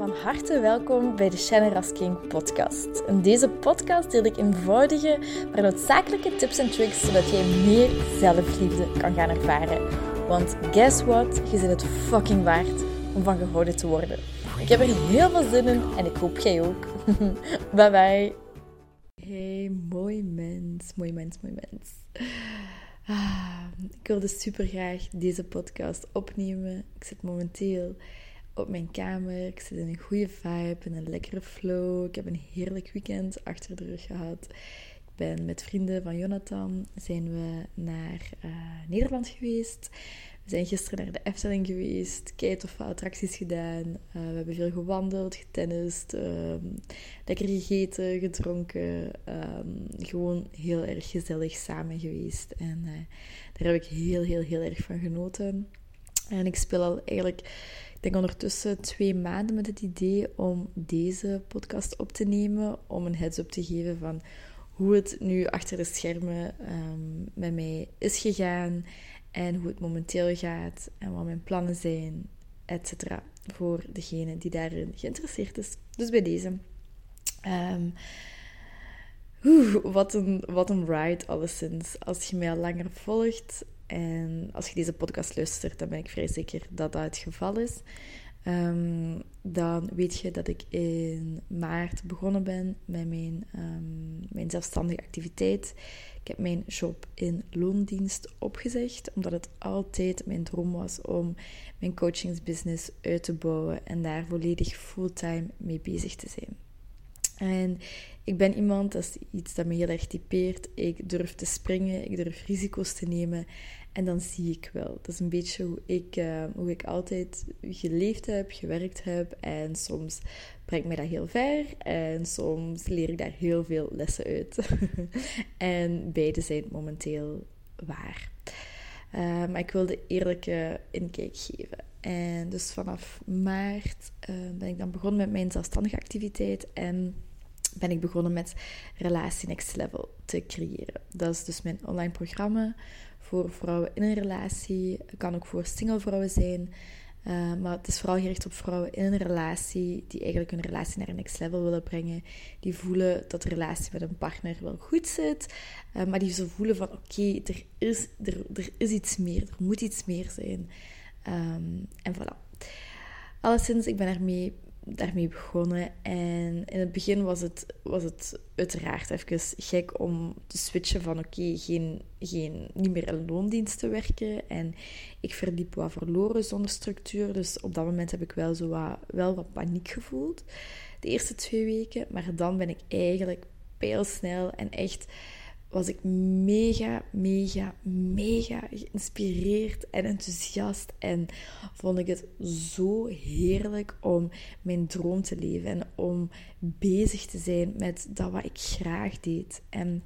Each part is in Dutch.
Van harte welkom bij de Shannon Rasking podcast. In deze podcast deel ik eenvoudige, maar noodzakelijke tips en tricks zodat jij meer zelfliefde kan gaan ervaren. Want guess what? Je zit het fucking waard om van gehouden te worden. Ik heb er heel veel zin in en ik hoop jij ook. bye bye. Hey, mooi mens, mooi mens, mooi mens. Ah, ik wilde super graag deze podcast opnemen. Ik zit momenteel op mijn kamer. Ik zit in een goede vibe, in een lekkere flow. Ik heb een heerlijk weekend achter de rug gehad. Ik ben met vrienden van Jonathan zijn we naar uh, Nederland geweest. We zijn gisteren naar de Efteling geweest, kei toffe attracties gedaan. Uh, we hebben veel gewandeld, getennist, um, lekker gegeten, gedronken. Um, gewoon heel erg gezellig samen geweest. En uh, daar heb ik heel, heel, heel erg van genoten. En ik speel al eigenlijk denk ondertussen twee maanden met het idee om deze podcast op te nemen. Om een heads-up te geven van hoe het nu achter de schermen um, met mij is gegaan. En hoe het momenteel gaat. En wat mijn plannen zijn, etc. Voor degene die daarin geïnteresseerd is. Dus bij deze. Oeh, wat een, wat een ride alleszins. Als je mij al langer volgt, en als je deze podcast luistert, dan ben ik vrij zeker dat dat het geval is. Um, dan weet je dat ik in maart begonnen ben met mijn, um, mijn zelfstandige activiteit. Ik heb mijn job in loondienst opgezegd, omdat het altijd mijn droom was om mijn coachingsbusiness uit te bouwen en daar volledig fulltime mee bezig te zijn. En ik ben iemand, dat is iets dat me heel erg typeert. Ik durf te springen, ik durf risico's te nemen. En dan zie ik wel. Dat is een beetje hoe ik, uh, hoe ik altijd geleefd heb, gewerkt heb. En soms brengt mij dat heel ver. En soms leer ik daar heel veel lessen uit. en beide zijn momenteel waar. Uh, maar ik wilde eerlijke inkijk geven. En dus vanaf maart uh, ben ik dan begonnen met mijn zelfstandige activiteit. En ben ik begonnen met Relatie Next Level te creëren. Dat is dus mijn online programma voor vrouwen in een relatie. Het kan ook voor single vrouwen zijn. Uh, maar het is vooral gericht op vrouwen in een relatie die eigenlijk hun relatie naar een next level willen brengen. Die voelen dat de relatie met een partner wel goed zit, uh, maar die zo voelen van oké, er, is, er, er is iets meer, er moet iets meer zijn. Um, en voilà. Alleszins, ik ben ermee daarmee begonnen. En in het begin was het, was het uiteraard even gek om te switchen van oké, geen, geen, niet meer in loondienst te werken. En ik verliep wat verloren zonder structuur. Dus op dat moment heb ik wel, zo wat, wel wat paniek gevoeld. De eerste twee weken. Maar dan ben ik eigenlijk snel en echt was ik mega, mega, mega geïnspireerd en enthousiast. En vond ik het zo heerlijk om mijn droom te leven en om bezig te zijn met dat wat ik graag deed. En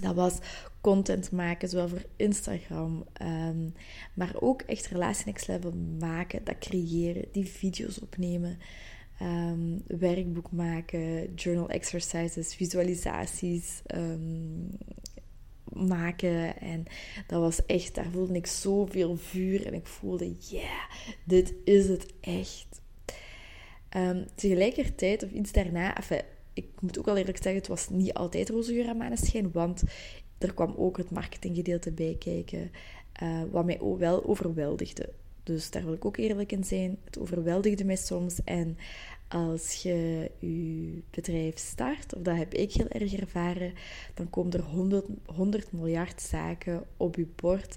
dat was content maken, zowel voor Instagram, um, maar ook echt relatie next level maken, dat creëren, die video's opnemen. Um, werkboek maken, journal exercises, visualisaties um, maken. En dat was echt, daar voelde ik zoveel vuur en ik voelde, yeah, dit is het echt. Um, tegelijkertijd, of iets daarna, ik moet ook wel eerlijk zeggen, het was niet altijd roze geur en maneschijn, want er kwam ook het marketinggedeelte bij kijken, uh, wat mij wel overweldigde. Dus daar wil ik ook eerlijk in zijn. Het overweldigde mij soms. En als je je bedrijf start, of dat heb ik heel erg ervaren, dan komen er 100, 100 miljard zaken op je bord.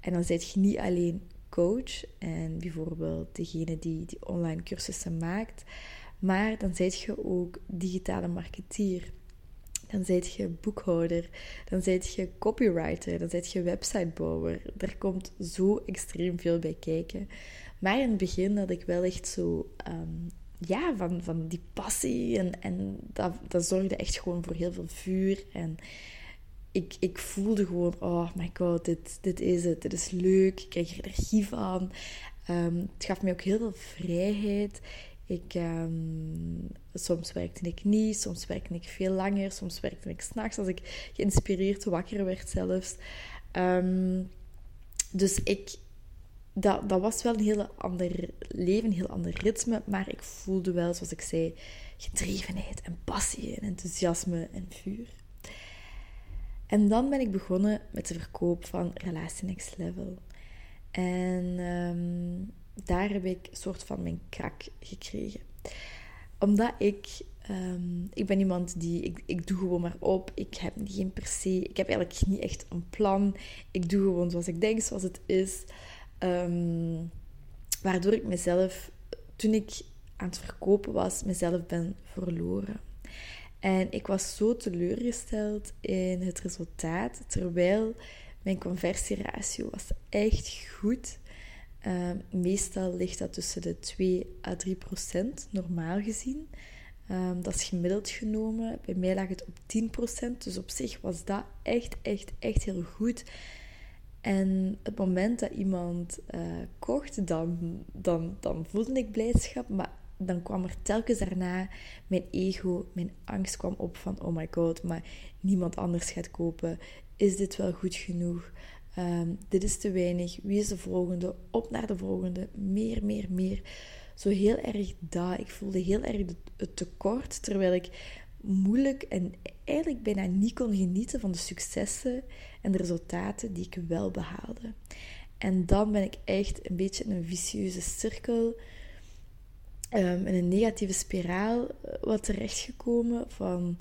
En dan zit je niet alleen coach en bijvoorbeeld degene die die online cursussen maakt, maar dan zit je ook digitale marketeer. Dan zit je boekhouder, dan zit je copywriter, dan zit je websitebouwer. Er komt zo extreem veel bij kijken. Maar in het begin had ik wel echt zo um, ja, van, van die passie. En, en dat, dat zorgde echt gewoon voor heel veel vuur. En ik, ik voelde gewoon, oh my god, dit, dit is het. Dit is leuk. Ik krijg er energie van. Um, het gaf me ook heel veel vrijheid. Ik, um, soms werkte ik niet, soms werkte ik veel langer, soms werkte ik s'nachts als ik geïnspireerd wakker werd zelfs. Um, dus ik, dat, dat was wel een heel ander leven, een heel ander ritme. Maar ik voelde wel, zoals ik zei, gedrevenheid en passie en enthousiasme en vuur. En dan ben ik begonnen met de verkoop van Relatie Next Level. En ehm, daar heb ik soort van mijn krak gekregen. Omdat ik, um, ik ben iemand die, ik, ik doe gewoon maar op. Ik heb geen per se, ik heb eigenlijk niet echt een plan. Ik doe gewoon zoals ik denk, zoals het is. Ehm, waardoor ik mezelf, toen ik aan het verkopen was, mezelf ben verloren. En ik was zo teleurgesteld in het resultaat, terwijl mijn conversieratio was echt goed. Uh, meestal ligt dat tussen de 2 à 3 procent, normaal gezien. Um, dat is gemiddeld genomen. Bij mij lag het op 10 procent, dus op zich was dat echt, echt, echt heel goed. En het moment dat iemand uh, kocht, dan, dan, dan voelde ik blijdschap, maar dan kwam er telkens daarna mijn ego, mijn angst kwam op van oh my god, maar niemand anders gaat kopen. Is dit wel goed genoeg? Um, dit is te weinig. Wie is de volgende? Op naar de volgende. Meer, meer, meer. Zo heel erg dat. Ik voelde heel erg het tekort, terwijl ik moeilijk en eigenlijk bijna niet kon genieten van de successen en de resultaten die ik wel behaalde. En dan ben ik echt een beetje in een vicieuze cirkel um, in een negatieve spiraal eh, wat terechtgekomen van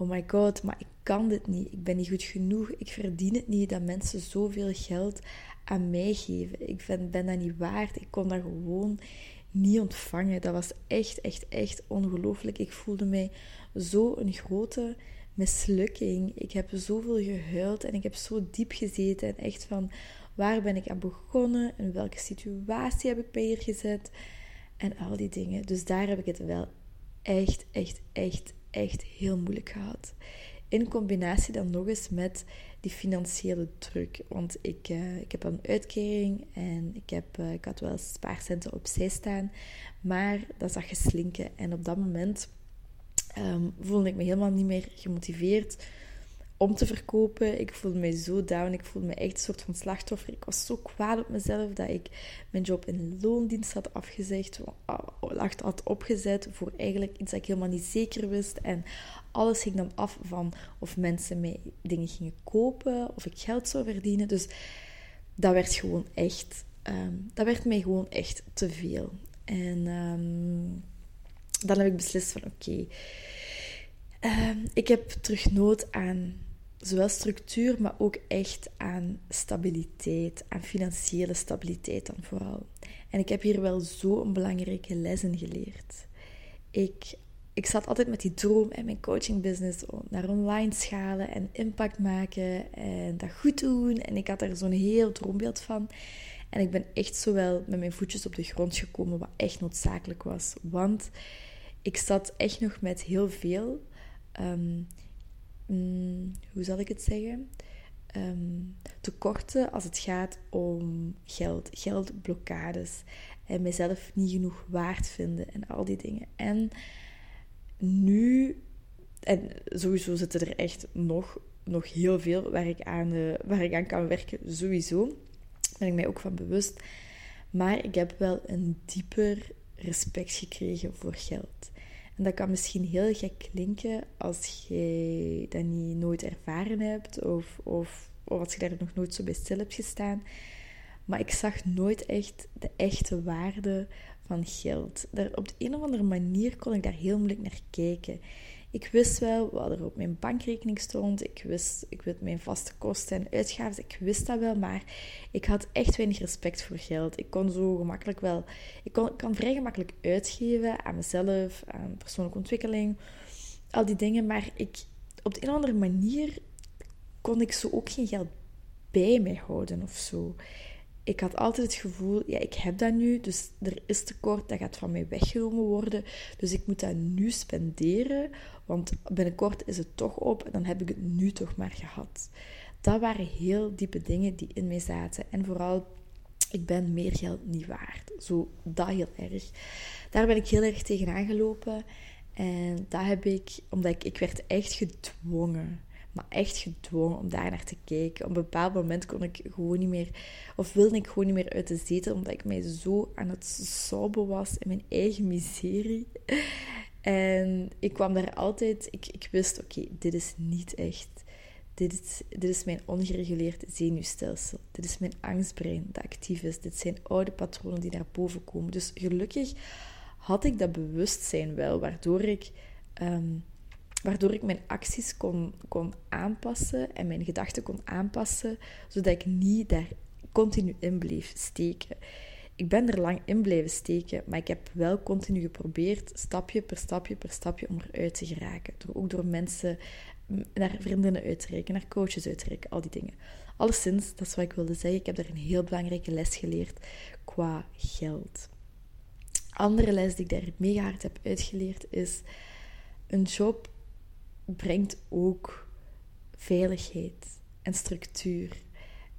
oh my god, maar ik kan dit niet, ik ben niet goed genoeg, ik verdien het niet dat mensen zoveel geld aan mij geven. Ik ben, ben dat niet waard, ik kon dat gewoon niet ontvangen. Dat was echt, echt, echt ongelooflijk. Ik voelde mij zo een grote mislukking. Ik heb zoveel gehuild en ik heb zo diep gezeten en echt van waar ben ik aan begonnen, in welke situatie heb ik mij hier gezet en al die dingen. Dus daar heb ik het wel echt, echt, echt, echt heel moeilijk gehad. In combinatie dan nog eens met die financiële druk. Want ik, uh, ik heb een uitkering en ik, heb, uh, ik had wel spaarcenten opzij staan. Maar dat zag geslinken. En op dat moment um, voelde ik me helemaal niet meer gemotiveerd om te verkopen. Ik voelde me zo down. Ik voelde me echt een soort van slachtoffer. Ik was zo kwaad op mezelf dat ik mijn job in loondienst had afgezegd, had opgezet voor eigenlijk iets dat ik helemaal niet zeker wist. En alles ging dan af van of mensen mij dingen gingen kopen, of ik geld zou verdienen. Dus dat werd gewoon echt, ehm, dat werd mij gewoon echt te veel. En um, dan heb ik beslist van oké, ehm, ik heb terug nood aan zowel structuur, maar ook echt aan stabiliteit, aan financiële stabiliteit dan vooral. En ik heb hier wel zo een belangrijke les in geleerd. Ik, ik zat altijd met die droom en mijn coachingbusiness naar online schalen en impact maken en dat goed doen. En ik had daar zo'n heel droombeeld van. En ik ben echt zowel met mijn voetjes op de grond gekomen, wat echt noodzakelijk was. Want ik zat echt nog met heel veel um, Mm, hoe zal ik het zeggen? Um, tekorten als het gaat om geld, geldblokkades en mezelf niet genoeg waard vinden en al die dingen. En nu, en sowieso zitten er echt nog, nog heel veel waar ik, aan, uh, waar ik aan kan werken, sowieso. Daar ben ik mij ook van bewust. Maar ik heb wel een dieper respect gekregen voor geld. En dat kan misschien heel gek klinken als je dat niet nooit ervaren hebt of, of, of als je daar nog nooit zo bij stil hebt gestaan. Maar ik zag nooit echt de echte waarde van geld. Daar, op de een of andere manier kon ik daar heel moeilijk naar kijken. Ik wist wel wat er op mijn bankrekening stond. Ik wist, ik wist mijn vaste kosten en uitgaven. Ik wist dat wel, maar ik had echt weinig respect voor geld. Ik kon zo gemakkelijk wel... Ik, kon, kan vrij gemakkelijk uitgeven aan mezelf, aan persoonlijke ontwikkeling. Al die dingen. Maar ik, op de een of andere manier kon ik zo ook geen geld bij mij houden of zo ik had altijd het gevoel, ja, ik heb dat nu, dus er is tekort, dat gaat van mij weggenomen worden. Dus ik moet dat nu spenderen, want binnenkort is het toch op en dan heb ik het nu toch maar gehad. Dat waren heel diepe dingen die in mij zaten. En vooral, ik ben meer geld niet waard. Zo, dat heel erg. Daar ben ik heel erg tegen aangelopen. En dat heb ik, omdat ik, ik werd echt gedwongen maar echt gedwongen om daar naar te kijken. Op een bepaald moment kon ik gewoon niet meer, of wilde ik gewoon niet meer uit de zetel, omdat ik mij zo aan het sobben was in mijn eigen miserie. En ik kwam daar altijd, ik, ik wist, oké, dit is niet echt. Dit is, dit is mijn ongereguleerd zenuwstelsel. Dit is mijn angstbrein dat actief is. Dit zijn oude patronen die naar boven komen. Dus gelukkig had ik dat bewustzijn wel, waardoor ik, ehm, waardoor ik mijn acties kon, kon aanpassen en mijn gedachten kon aanpassen, zodat ik niet daar continu in bleef steken. Ik ben er lang in blijven steken, maar ik heb wel continu geprobeerd, stapje per stapje per stapje, om eruit te geraken. Door, ook door mensen naar vriendinnen uit te reiken, naar coaches uit te reiken, al die dingen. Alleszins, dat is wat ik wilde zeggen. Ik heb daar een heel belangrijke les geleerd qua geld. Andere les die ik daar mega hard heb uitgeleerd is: een job brengt ook veiligheid en structuur.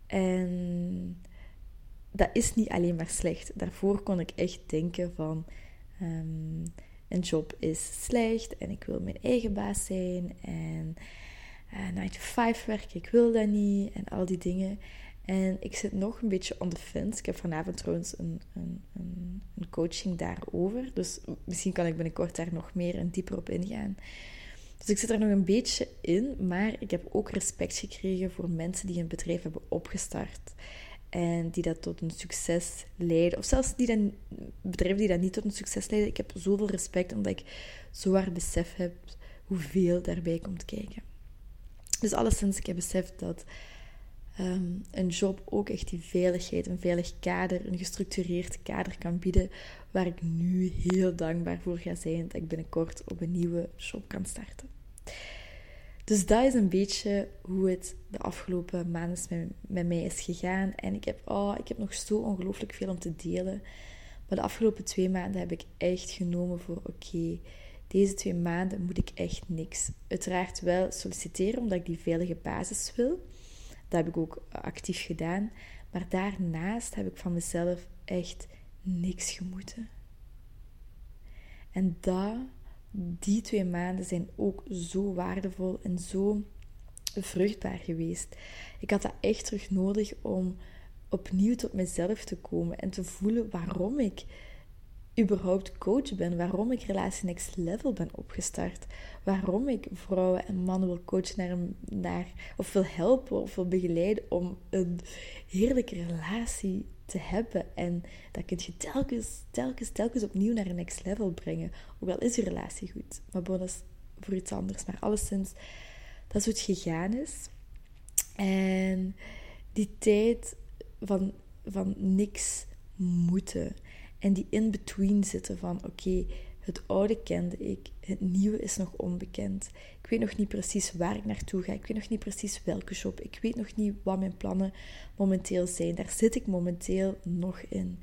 En dat is niet alleen maar slecht. Daarvoor kon ik echt denken van um, een job is slecht en ik wil mijn eigen baas zijn en eh, 9 to 5 werken, ik wil dat niet en al die dingen. En ik zit nog een beetje on the fence. Ik heb vanavond trouwens een, een, een, een coaching daarover. Dus misschien kan ik binnenkort daar nog meer en dieper op ingaan. Dus ik zit er nog een beetje in, maar ik heb ook respect gekregen voor mensen die een bedrijf hebben opgestart. En die dat tot een succes leiden. Of zelfs die dan, bedrijven die dat niet tot een succes leiden. Ik heb zoveel respect omdat ik zo hard besef heb hoeveel daarbij komt kijken. Dus alleszins, ik heb beseft dat ehm, een job ook echt die veiligheid, een veilig kader, een gestructureerd kader kan bieden. Waar ik nu heel dankbaar voor ga zijn dat ik binnenkort op een nieuwe job kan starten. Dus dat is een beetje hoe het de afgelopen maanden met, mij is gegaan. En ik heb, oh, ik heb nog zo ongelooflijk veel om te delen. Maar de afgelopen twee maanden heb ik echt genomen voor: oké, deze twee maanden moet ik echt niks. Uiteraard wel solliciteren, omdat ik die veilige basis wil. Dat heb ik ook actief gedaan. Maar daarnaast heb ik van mezelf echt niks gemoeten. En dat die twee maanden zijn ook zo waardevol en zo vruchtbaar geweest. Ik had dat echt terug nodig om opnieuw tot mezelf te komen en te voelen waarom ik überhaupt coach ben, waarom ik Relatie Next Level ben opgestart, waarom ik vrouwen en mannen wil coachen naar, naar of wil helpen of wil begeleiden om een heerlijke relatie te hebben. En dat kun je telkens, telkens, telkens opnieuw naar een next level brengen. Ook al is je relatie goed. Maar bon, dat is voor iets anders. Maar alleszins, dat is hoe het gegaan is. En die tijd van, van niks moeten. En die in-between zitten van, oké, het oude kende ik, het nieuwe is nog onbekend. Ik weet nog niet precies waar ik naartoe ga. Ik weet nog niet precies welke shop. Ik weet nog niet wat mijn plannen momenteel zijn. Daar zit ik momenteel nog in.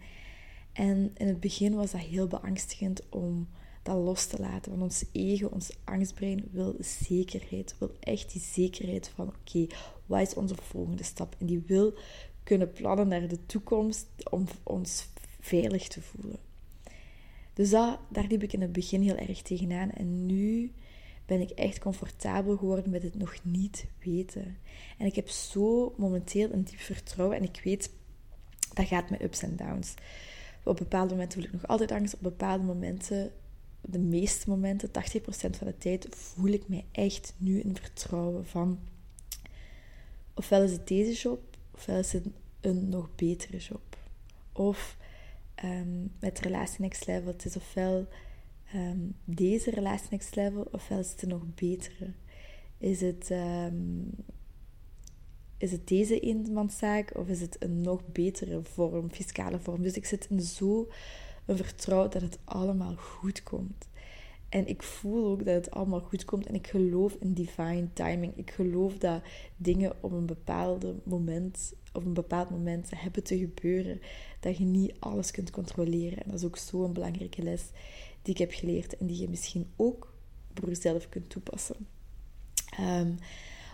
En in het begin was dat heel beangstigend om dat los te laten. Want ons ego, ons angstbrein wil zekerheid. Wil echt die zekerheid van oké, wat is onze volgende stap? En die wil kunnen plannen naar de toekomst om ons veilig te voelen. Dus dat, daar liep ik in het begin heel erg tegenaan. En nu ben ik echt comfortabel geworden met het nog niet weten. En ik heb zo momenteel een diep vertrouwen. En ik weet, dat gaat met ups en downs. Op bepaalde momenten voel ik nog altijd angst. Op bepaalde momenten, de meeste momenten, 80% van de tijd, voel ik mij echt nu in vertrouwen van... Ofwel is het deze job, ofwel is het een nog betere job. Of um, met Relatie Next Level. Het is ofwel um, deze Relatie Next Level, ofwel is het een nog betere. Is het, um, is het deze eenmanszaak of is het een nog betere vorm, fiscale vorm? Dus ik zit in zo een vertrouwen dat het allemaal goed komt. En ik voel ook dat het allemaal goed komt. En ik geloof in divine timing. Ik geloof dat dingen op een bepaald moment, op een bepaald moment hebben te gebeuren. Dat je niet alles kunt controleren. En dat is ook zo'n belangrijke les die ik heb geleerd. En die je misschien ook voor jezelf kunt toepassen. Um,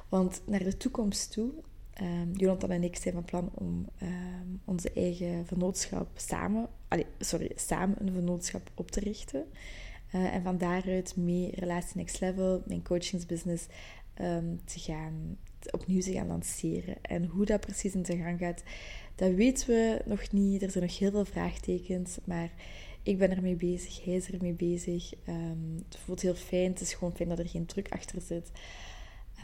want naar de toekomst toe, um, Jonathan en ik zijn van plan om um, onze eigen vennootschap samen, sorry, samen een vennootschap op te richten. Uh, en van daaruit mee Relatie Next Level, mijn coachingsbusiness, um, te gaan, opnieuw te gaan lanceren. En hoe dat precies in zijn gang gaat, dat weten we nog niet. Er zijn nog heel veel vraagtekens, maar ik ben ermee bezig, hij is ermee bezig. Um, het voelt heel fijn, het is gewoon fijn dat er geen druk achter zit.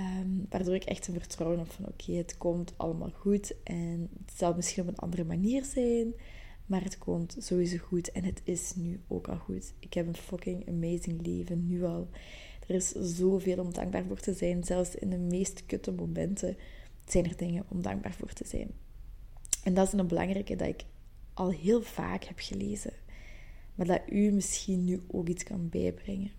Um, waardoor ik echt een vertrouwen heb van oké, het komt allemaal goed. En het zal misschien op een andere manier zijn, maar het komt sowieso goed. En het is nu ook al goed. Ik heb een fucking amazing leven, nu al. Er is zoveel om dankbaar voor te zijn. Zelfs in de meest kutte momenten zijn er dingen om dankbaar voor te zijn. En dat is een belangrijke dat ik al heel vaak heb gelezen. Maar dat u misschien nu ook iets kan bijbrengen.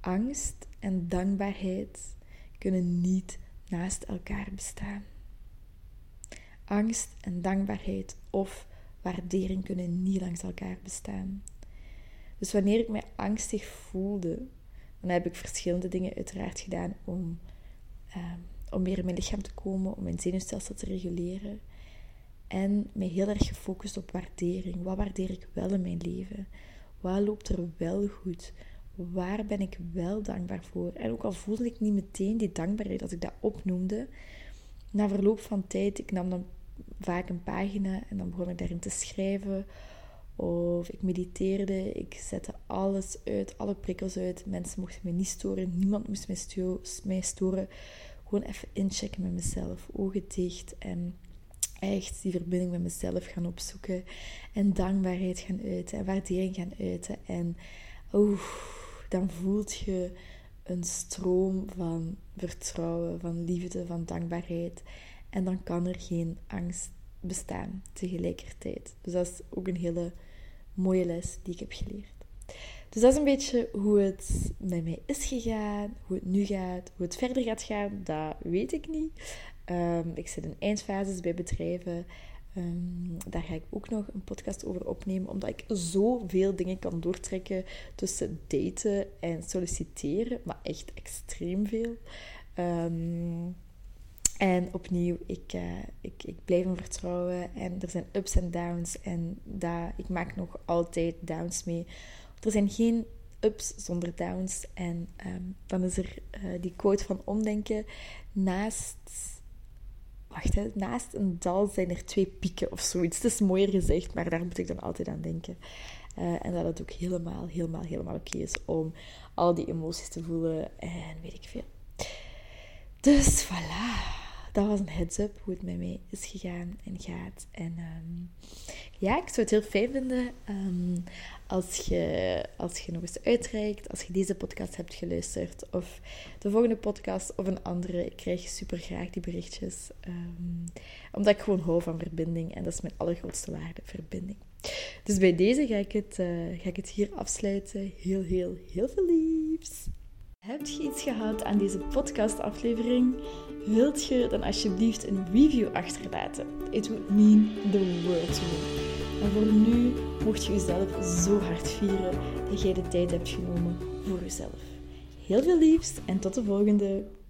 Angst en dankbaarheid kunnen niet naast elkaar bestaan. Angst en dankbaarheid of waardering kunnen niet langs elkaar bestaan. Dus wanneer ik mij angstig voelde, dan heb ik verschillende dingen uiteraard gedaan om, ehm, om meer in mijn lichaam te komen, om mijn zenuwstelsel te reguleren. En mij heel erg gefocust op waardering. Wat waardeer ik wel in mijn leven? Wat loopt er wel goed? Waar ben ik wel dankbaar voor? En ook al voelde ik niet meteen die dankbaarheid als ik dat opnoemde, na verloop van tijd, ik nam dan vaak een pagina en dan begon ik daarin te schrijven. Of ik mediteerde, ik zette alles uit, alle prikkels uit. Mensen mochten me niet storen, niemand moest mij, storen. Gewoon even inchecken met mezelf, ogen dicht en echt die verbinding met mezelf gaan opzoeken. En dankbaarheid gaan uiten en waardering gaan uiten. En oeh, dan voelt je een stroom van vertrouwen, van liefde, van dankbaarheid. En dan kan er geen angst bestaan tegelijkertijd. Dus dat is ook een hele mooie les die ik heb geleerd. Dus dat is een beetje hoe het met mij is gegaan, hoe het nu gaat, hoe het verder gaat gaan, dat weet ik niet. Um, ik zit in eindfases bij bedrijven. Um, daar ga ik ook nog een podcast over opnemen, omdat ik zoveel dingen kan doortrekken tussen daten en solliciteren, maar echt extreem veel. Um, en opnieuw, ik, uh, ik, ik blijf hem vertrouwen en er zijn ups en downs en ik maak nog altijd downs mee. Er zijn geen ups zonder downs en dan is er uh, die quote van omdenken naast wacht, hè, naast een dal zijn er twee pieken of zoiets. Het is mooier gezegd, maar daar moet ik dan altijd aan denken. Uh, en dat het ook helemaal, helemaal, helemaal oké is om al die emoties te voelen en weet ik veel. Dus voilà dat was een heads-up hoe het met mij is gegaan en gaat. En um, ja, ik zou het heel fijn vinden um, als, je, als je nog eens uitreikt, als je deze podcast hebt geluisterd, of de volgende podcast of een andere. Ik krijg super graag die berichtjes, um, omdat ik gewoon hou van verbinding en dat is mijn allergrootste waarde, verbinding. Dus bij deze ga ik het, uh, ga ik het hier afsluiten. Heel, heel, heel veel liefs! Heb je iets gehad aan deze podcastaflevering? Wilt je dan alsjeblieft een review achterlaten? It would mean the world to me. En voor nu mocht je jezelf zo hard vieren dat jij de tijd hebt genomen voor jezelf. Heel veel liefst en tot de volgende!